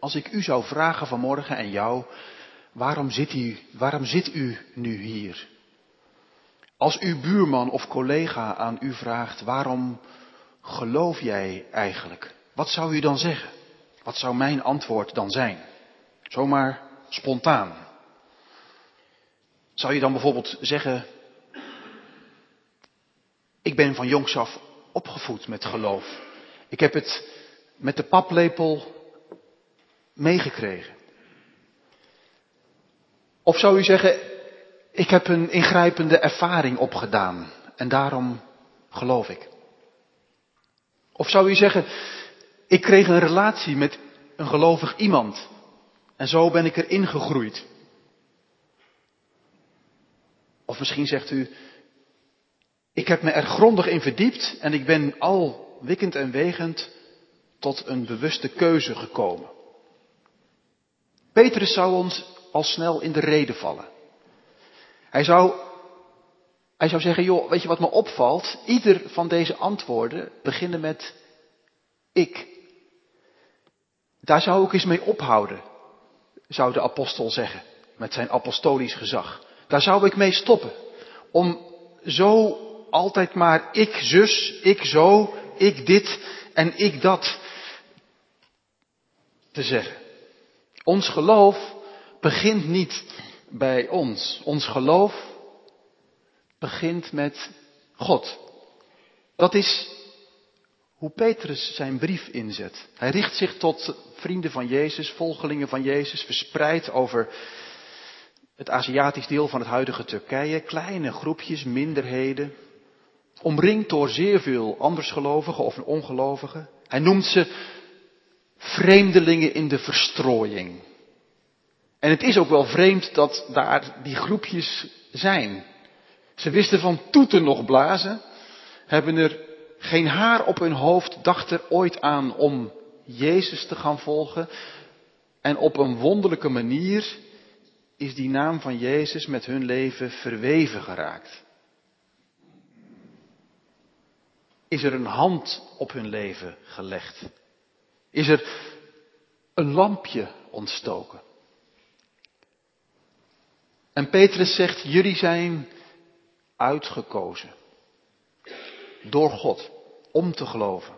als ik u zou vragen vanmorgen en jou, waarom zit u, waarom zit u nu hier? Als uw buurman of collega aan u vraagt, waarom geloof jij eigenlijk? Wat zou u dan zeggen? Wat zou mijn antwoord dan zijn? Zomaar spontaan. Zou je dan bijvoorbeeld zeggen, ik ben van jongs af opgevoed met geloof. Ik heb het met de paplepel meegekregen. Of zou u zeggen, ik heb een ingrijpende ervaring opgedaan en daarom geloof ik. Of zou u zeggen, ik kreeg een relatie met een gelovig iemand en zo ben ik erin gegroeid. Of misschien zegt u, ik heb me er grondig in verdiept en ik ben al wikkend en wegend tot een bewuste keuze gekomen. Petrus zou ons al snel in de reden vallen. Hij zou, hij zou zeggen, joh, weet je wat me opvalt? Ieder van deze antwoorden beginnen met ik. Daar zou ik eens mee ophouden, zou de apostel zeggen, met zijn apostolisch gezag. Daar zou ik mee stoppen. Om zo altijd maar ik zus, ik zo, ik dit en ik dat te zeggen. Ons geloof begint niet bij ons. Ons geloof begint met God. Dat is hoe Petrus zijn brief inzet. Hij richt zich tot vrienden van Jezus, volgelingen van Jezus, verspreid over het Aziatisch deel van het huidige Turkije, kleine groepjes, minderheden, omringd door zeer veel andersgelovigen of ongelovigen. Hij noemt ze vreemdelingen in de verstrooiing. En het is ook wel vreemd dat daar die groepjes zijn. Ze wisten van toeten nog blazen, hebben er geen haar op hun hoofd, dachten ooit aan om Jezus te gaan volgen. En op een wonderlijke manier is die naam van Jezus met hun leven verweven geraakt. Is er een hand op hun leven gelegd? Is er een lampje ontstoken? En Petrus zegt, jullie zijn uitgekozen door God om te geloven.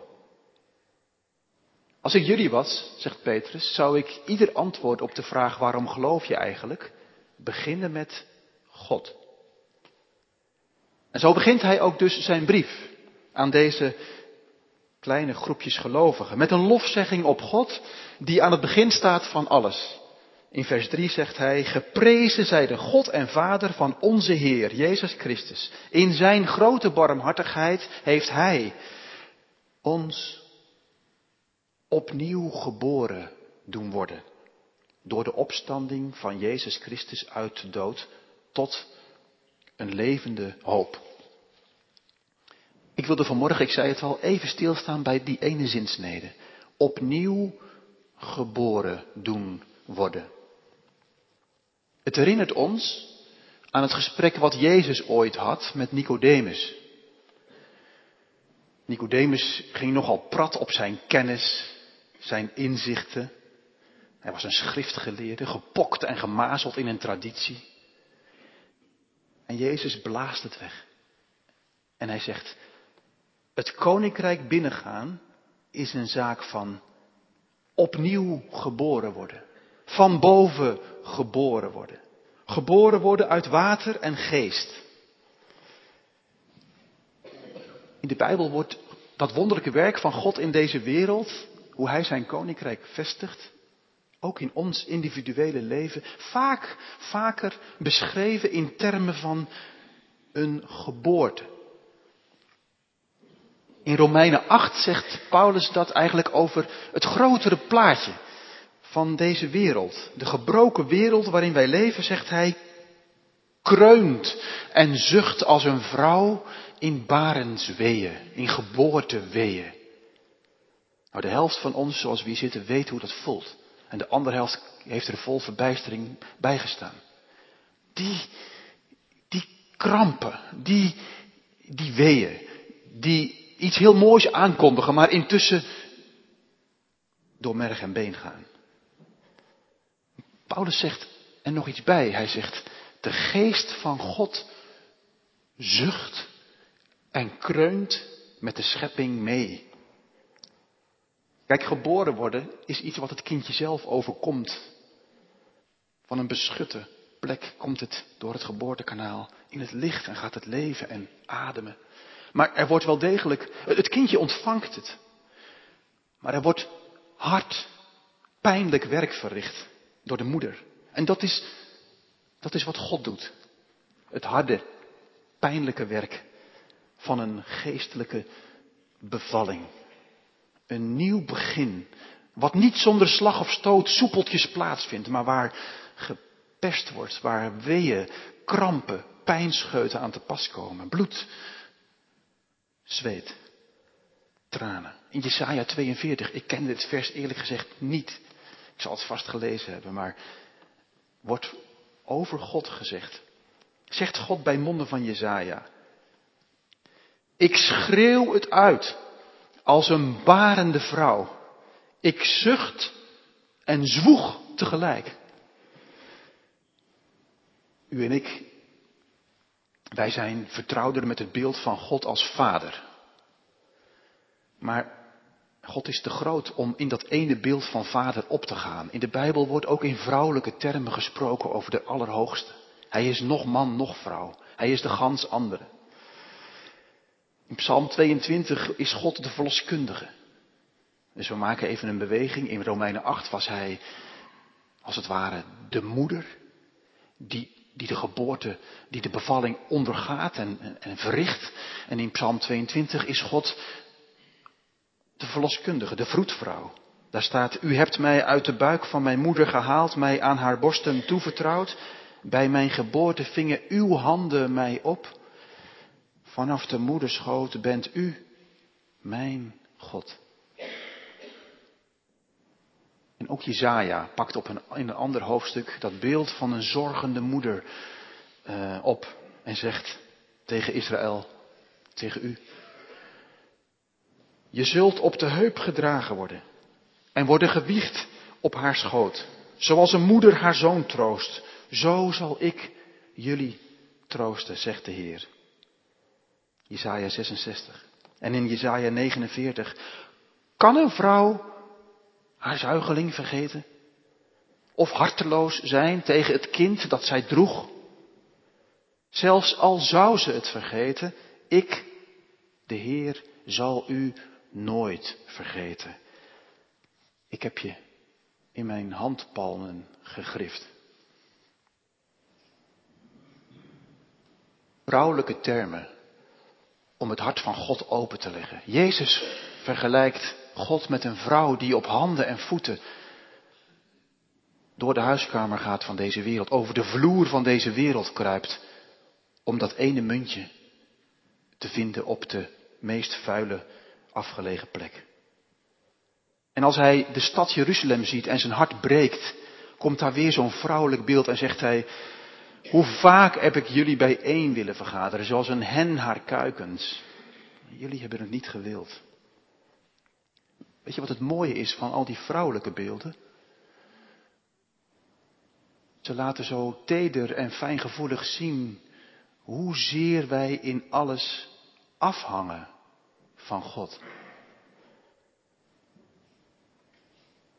Als ik jullie was, zegt Petrus, zou ik ieder antwoord op de vraag waarom geloof je eigenlijk, beginnen met God. En zo begint hij ook dus zijn brief aan deze kleine groepjes gelovigen. Met een lofzegging op God die aan het begin staat van alles. In vers 3 zegt hij, geprezen zij de God en Vader van onze Heer, Jezus Christus. In zijn grote barmhartigheid heeft hij ons opnieuw geboren doen worden. Door de opstanding van Jezus Christus uit de dood tot een levende hoop. Ik wilde vanmorgen, ik zei het al, even stilstaan bij die ene zinsnede. Opnieuw geboren doen worden. Het herinnert ons aan het gesprek wat Jezus ooit had met Nicodemus. Nicodemus ging nogal prat op zijn kennis, zijn inzichten. Hij was een schriftgeleerde, gepokt en gemazeld in een traditie. En Jezus blaast het weg. En hij zegt, het koninkrijk binnengaan is een zaak van opnieuw geboren worden. Van boven geboren worden. Geboren worden uit water en geest. In de Bijbel wordt dat wonderlijke werk van God in deze wereld, hoe Hij zijn koninkrijk vestigt, ook in ons individuele leven, vaak, vaker beschreven in termen van een geboorte. In Romeinen 8 zegt Paulus dat eigenlijk over het grotere plaatje van deze wereld. De gebroken wereld waarin wij leven, zegt hij, kreunt en zucht als een vrouw in barensweeën, in geboorteweeën. Nou, de helft van ons, zoals we hier zitten, weet hoe dat voelt. En de andere helft heeft er vol verbijstering bij gestaan. Die, die krampen, die, die weeën, die iets heel moois aankondigen, maar intussen door merg en been gaan. Paulus zegt er nog iets bij. Hij zegt, de geest van God zucht en kreunt met de schepping mee. Kijk, geboren worden is iets wat het kindje zelf overkomt. Van een beschutte plek komt het door het geboortekanaal in het licht en gaat het leven en ademen. Maar er wordt wel degelijk, het kindje ontvangt het. Maar er wordt hard, pijnlijk werk verricht door de moeder. En dat is, dat is wat God doet. Het harde, pijnlijke werk van een geestelijke bevalling. Een nieuw begin. Wat niet zonder slag of stoot soepeltjes plaatsvindt, maar waar gepest wordt, waar weeën, krampen, pijnscheuten aan te pas komen. Bloed, zweet, tranen. In Jesaja 42, ik ken dit vers eerlijk gezegd niet. Ik zal het vast gelezen hebben, maar wordt over God gezegd. Zegt God bij monden van Jesaja. Ik schreeuw het uit als een barende vrouw. Ik zucht en zwoeg tegelijk. U en ik, wij zijn vertrouwder met het beeld van God als vader. Maar God is te groot om in dat ene beeld van vader op te gaan. In de Bijbel wordt ook in vrouwelijke termen gesproken over de Allerhoogste. Hij is nog man, nog vrouw. Hij is de gans andere. In Psalm 22 is God de verloskundige. Dus we maken even een beweging. In Romeinen 8 was hij, als het ware, de moeder die, die de geboorte, die de bevalling ondergaat en, en, verricht. En in Psalm 22 is God de verloskundige, de vroedvrouw. Daar staat, u hebt mij uit de buik van mijn moeder gehaald, mij aan haar borsten toevertrouwd. Bij mijn geboorte vingen uw handen mij op. Vanaf de moederschoot bent u mijn God. En ook Jezaja pakt op in een ander hoofdstuk dat beeld van een zorgende moeder uh, op en zegt tegen Israël, tegen u, je zult op de heup gedragen worden en worden gewiegd op haar schoot. Zoals een moeder haar zoon troost, zo zal ik jullie troosten, zegt de Heer. Jesaja 66. En in Jesaja 49. Kan een vrouw haar zuigeling vergeten? Of harteloos zijn tegen het kind dat zij droeg? Zelfs al zou ze het vergeten, ik, de Heer, zal u nooit vergeten. Ik heb je in mijn handpalmen gegrift. Vrouwelijke termen om het hart van God open te leggen. Jezus vergelijkt God met een vrouw die op handen en voeten door de huiskamer gaat van deze wereld, over de vloer van deze wereld kruipt, om dat ene muntje te vinden op de meest vuile afgelegen plek. En als hij de stad Jeruzalem ziet en zijn hart breekt, komt daar weer zo'n vrouwelijk beeld en zegt hij, hoe vaak heb ik jullie bijeen willen vergaderen, zoals een hen haar kuikens. Jullie hebben het niet gewild. Weet je wat het mooie is van al die vrouwelijke beelden? Ze laten zo teder en fijngevoelig zien hoezeer wij in alles afhangen van God.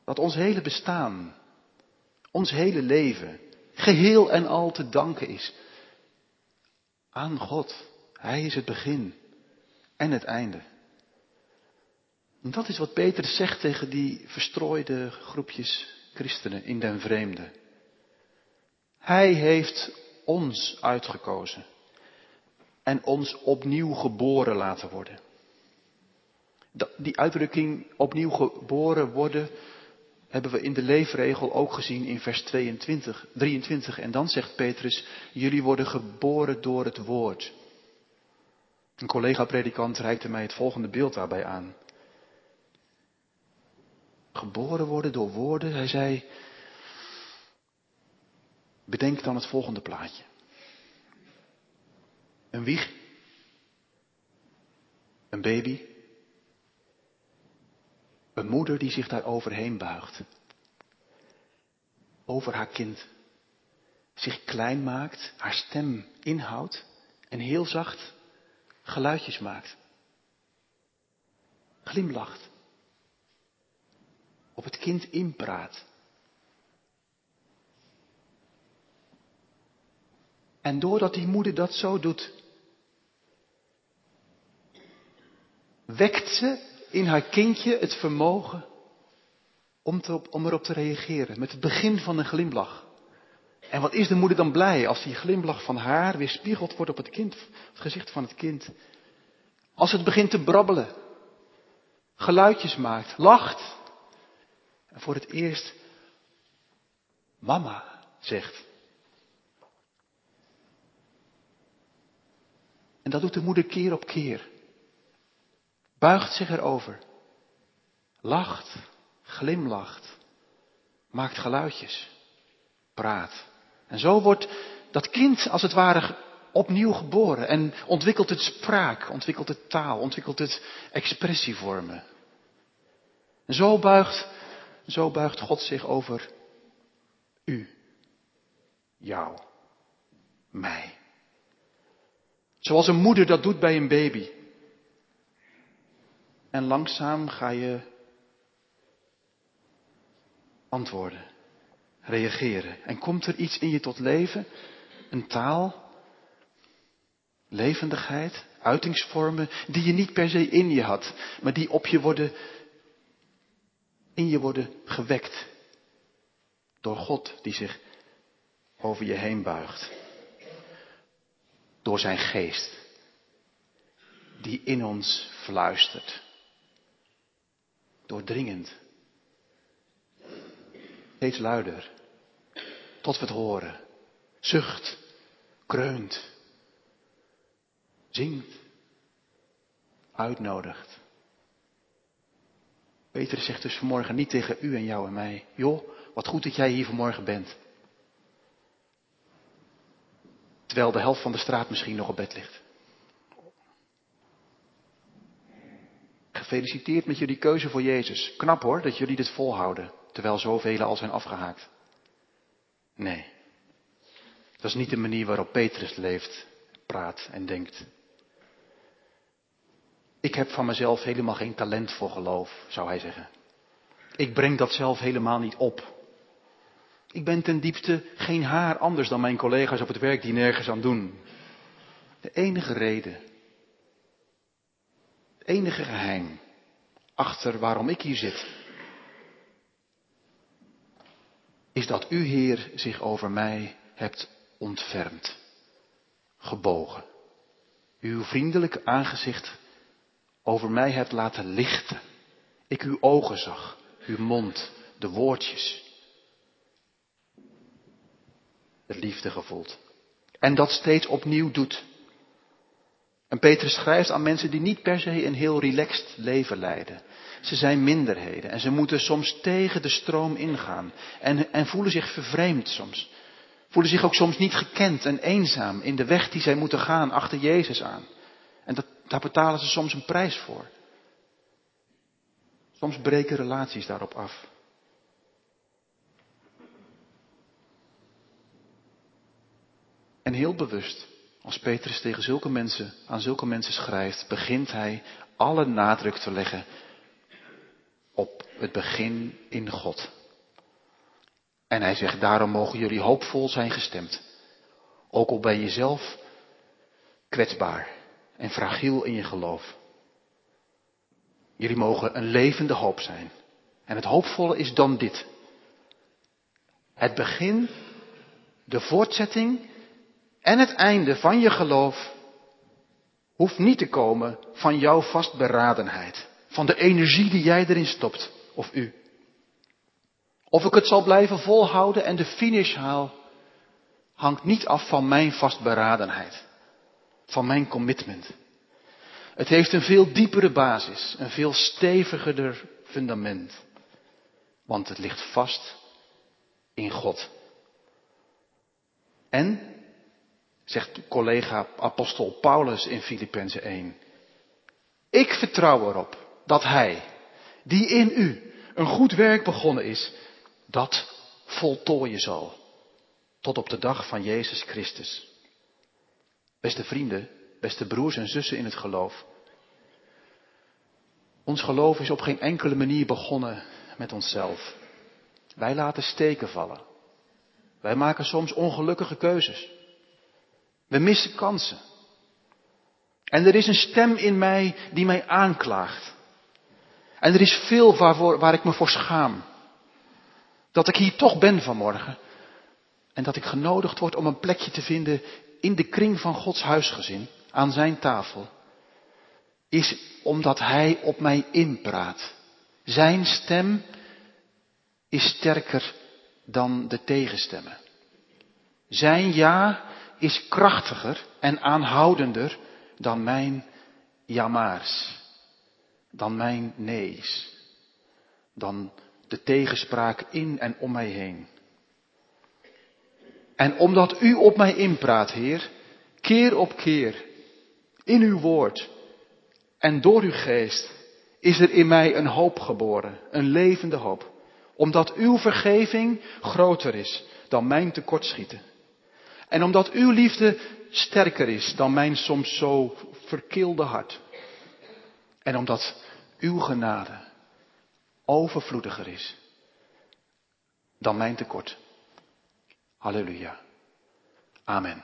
Dat ons hele bestaan, ons hele leven, geheel en al te danken is aan God. Hij is het begin en het einde. Dat is wat Peter zegt tegen die verstrooide groepjes christenen in den vreemde. Hij heeft ons uitgekozen en ons opnieuw geboren laten worden. Die uitdrukking opnieuw geboren worden hebben we in de leefregel ook gezien in vers 22, 23. En dan zegt Petrus, jullie worden geboren door het woord. Een collega-predikant reikte mij het volgende beeld daarbij aan. Geboren worden door woorden, hij zei, bedenk dan het volgende plaatje. Een wieg, een baby, een moeder die zich daar overheen buigt. over haar kind. Zich klein maakt, haar stem inhoudt en heel zacht geluidjes maakt. Glimlacht. Op het kind inpraat. En doordat die moeder dat zo doet, wekt ze in haar kindje het vermogen om, om erop te reageren. Met het begin van een glimlach. En wat is de moeder dan blij als die glimlach van haar weer spiegeld wordt op het kind, het gezicht van het kind. Als het begint te brabbelen, geluidjes maakt, lacht. En voor het eerst mama zegt. En dat doet de moeder keer op keer. Buigt zich erover. Lacht, glimlacht, maakt geluidjes, praat. En zo wordt dat kind als het ware opnieuw geboren en ontwikkelt het spraak, ontwikkelt het taal, ontwikkelt het expressievormen. En zo buigt, zo buigt God zich over u, jou, mij. Zoals een moeder dat doet bij een baby. En langzaam ga je antwoorden, reageren. En komt er iets in je tot leven? Een taal, levendigheid, uitingsvormen die je niet per se in je had, maar die op je worden, in je worden gewekt. Door God die zich over je heen buigt. Door zijn geest die in ons fluistert. Doordringend. Steeds luider. Tot we het horen. Zucht. Kreunt. Zingt. Uitnodigt. Peter zegt dus vanmorgen niet tegen u en jou en mij. Joh, wat goed dat jij hier vanmorgen bent. Terwijl de helft van de straat misschien nog op bed ligt. Gefeliciteerd met jullie keuze voor Jezus. Knap hoor, dat jullie dit volhouden, terwijl zoveel al zijn afgehaakt. Nee, dat is niet de manier waarop Petrus leeft, praat en denkt. Ik heb van mezelf helemaal geen talent voor geloof, zou hij zeggen. Ik breng dat zelf helemaal niet op. Ik ben ten diepste geen haar anders dan mijn collega's op het werk die nergens aan doen. De enige reden, het enige geheim achter waarom ik hier zit, is dat u, Heer, zich over mij hebt ontfermd, gebogen. Uw vriendelijke aangezicht over mij hebt laten lichten. Ik uw ogen zag, uw mond, de woordjes. De liefde gevoeld. En dat steeds opnieuw doet. En Petrus schrijft aan mensen die niet per se een heel relaxed leven leiden. Ze zijn minderheden en ze moeten soms tegen de stroom ingaan en, en voelen zich vervreemd soms. Voelen zich ook soms niet gekend en eenzaam in de weg die zij moeten gaan achter Jezus aan. Daar betalen ze soms een prijs voor. Soms breken relaties daarop af. En heel bewust, als Petrus tegen zulke mensen, aan zulke mensen schrijft, begint hij alle nadruk te leggen op het begin in God. En hij zegt, daarom mogen jullie hoopvol zijn gestemd. Ook al ben je zelf kwetsbaar en fragiel in je geloof. Jullie mogen een levende hoop zijn. En het hoopvolle is dan dit. Het begin, de voortzetting en het einde van je geloof hoeft niet te komen van jouw vastberadenheid. Van de energie die jij erin stopt, of u. Of ik het zal blijven volhouden en de finish haal, hangt niet af van mijn vastberadenheid. Van mijn commitment. Het heeft een veel diepere basis, een veel steviger fundament. Want het ligt vast in God. En, zegt collega apostel Paulus in Filippenzen 1, ik vertrouw erop dat Hij, die in u een goed werk begonnen is, dat voltooien zal. Tot op de dag van Jezus Christus. Beste vrienden, beste broers en zussen in het geloof. Ons geloof is op geen enkele manier begonnen met onszelf. Wij laten steken vallen. Wij maken soms ongelukkige keuzes. We missen kansen. En er is een stem in mij die mij aanklaagt. En er is veel waarvoor, waar ik me voor schaam. Dat ik hier toch ben vanmorgen. En dat ik genodigd word om een plekje te vinden in de kring van Gods huisgezin, aan zijn tafel. Is omdat Hij op mij inpraat. Zijn stem is sterker dan de tegenstemmen. Zijn ja is krachtiger en aanhoudender dan mijn jamaars, dan mijn nees, dan de tegenspraak in en om mij heen. En omdat u op mij inpraat, Heer, keer op keer, in uw woord en door uw geest, is er in mij een hoop geboren, een levende hoop. Omdat uw vergeving groter is dan mijn tekortschieten. En omdat uw liefde sterker is dan mijn soms zo verkilde hart. En omdat uw genade overvloediger is dan mijn tekort. Halleluja. Amen.